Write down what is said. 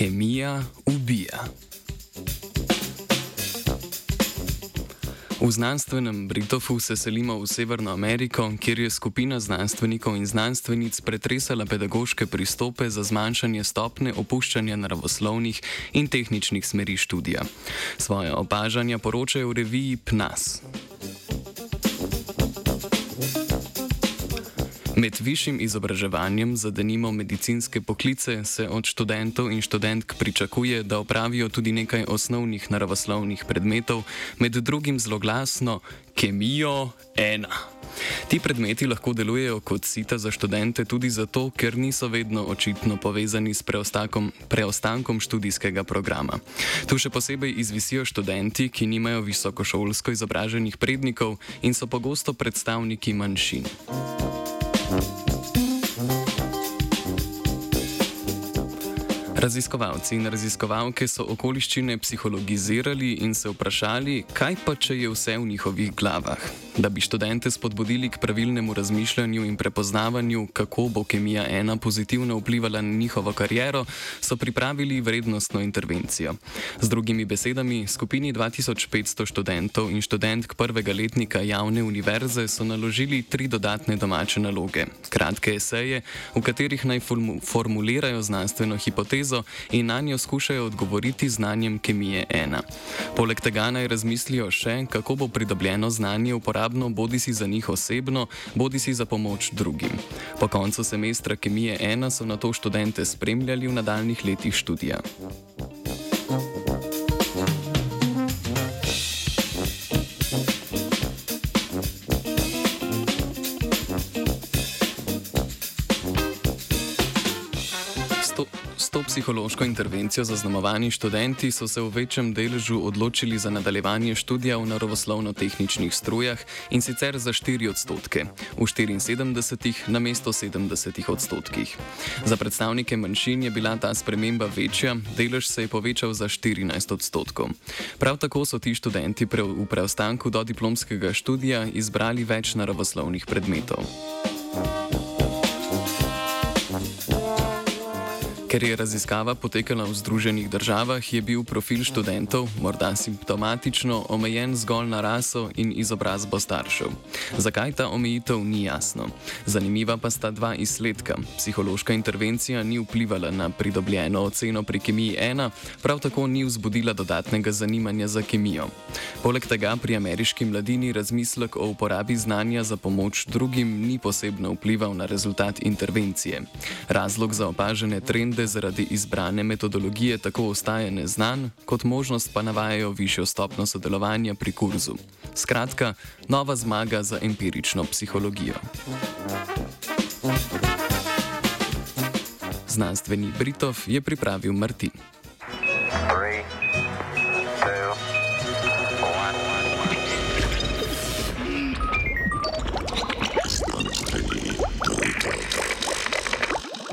Kemija ubija. V znanstvenem Britofu se selimo v Severno Ameriko, kjer je skupina znanstvenikov in znanstvenic pretresala pedagoške pristope za zmanjšanje stopne opuščanja naravoslovnih in tehničnih smeri študija. Svoje opažanja poročajo v reviji PNAS. Med višjim izobraževanjem za denimo medicinske poklice se od študentov in študentk pričakuje, da opravijo tudi nekaj osnovnih naravoslovnih predmetov, med drugim zloglasno kemijo ena. Ti predmeti lahko delujejo kot sita za študente tudi zato, ker niso vedno očitno povezani s preostankom študijskega programa. Tu še posebej izvisijo študenti, ki nimajo visokošolsko izobraženih prednikov in so pogosto predstavniki manjšin. Raziskovalci in raziskovalke so okoliščine psihologizirali in se vprašali, kaj pa če je vse v njihovih glavah. Da bi študente spodbudili k pravilnemu razmišljanju in prepoznavanju, kako bo kemija ena pozitivno vplivala na njihovo kariero, so pripravili vrednostno intervencijo. Z drugimi besedami, skupini 2500 študentov in študentk prvega letnika javne univerze so naložili tri dodatne domače naloge: kratke eseje, v katerih naj formulirajo znanstveno hipotezo in na njo skušajo odgovoriti znanjem kemije ena. Poleg tega naj razmislijo še, kako bo pridobljeno znanje uporabno bodi si za njih osebno, bodi si za pomoč drugim. Po koncu semestra Kemije 1 so na to študente spremljali v nadaljnih letih študija. To psihološko intervencijo zaznamovani študenti so se v večjem deležu odločili za nadaljevanje študija v naravoslovno-tehničnih strujah in sicer za 4 odstotke, v 74 na mesto 70 odstotkih. Za predstavnike manjšin je bila ta sprememba večja, delež se je povečal za 14 odstotkov. Prav tako so ti študenti v preostanku do diplomskega študija izbrali več naravoslovnih predmetov. Ker je raziskava potekala v Združenih državah, je bil profil študentov, morda simptomatično, omejen zgolj na raso in izobrazbo staršev. Zakaj ta omejitev ni jasno? Zanimiva pa sta dva izsledka. Psihološka intervencija ni vplivala na pridobljeno oceno pri kemiji 1, prav tako ni vzbudila dodatnega zanimanja za kemijo. Poleg tega pri ameriški mladini razmislek o uporabi znanja za pomoč drugim ni posebno vplival na rezultat intervencije. Razlog za opažene trende krivde zaradi izbrane metodologije tako ostaje neznan, kot možnost pa navajajo višjo stopno sodelovanja pri kurzu. Skratka, nova zmaga za empirično psihologijo. Znanstveni Britov je pripravil Martin. Three.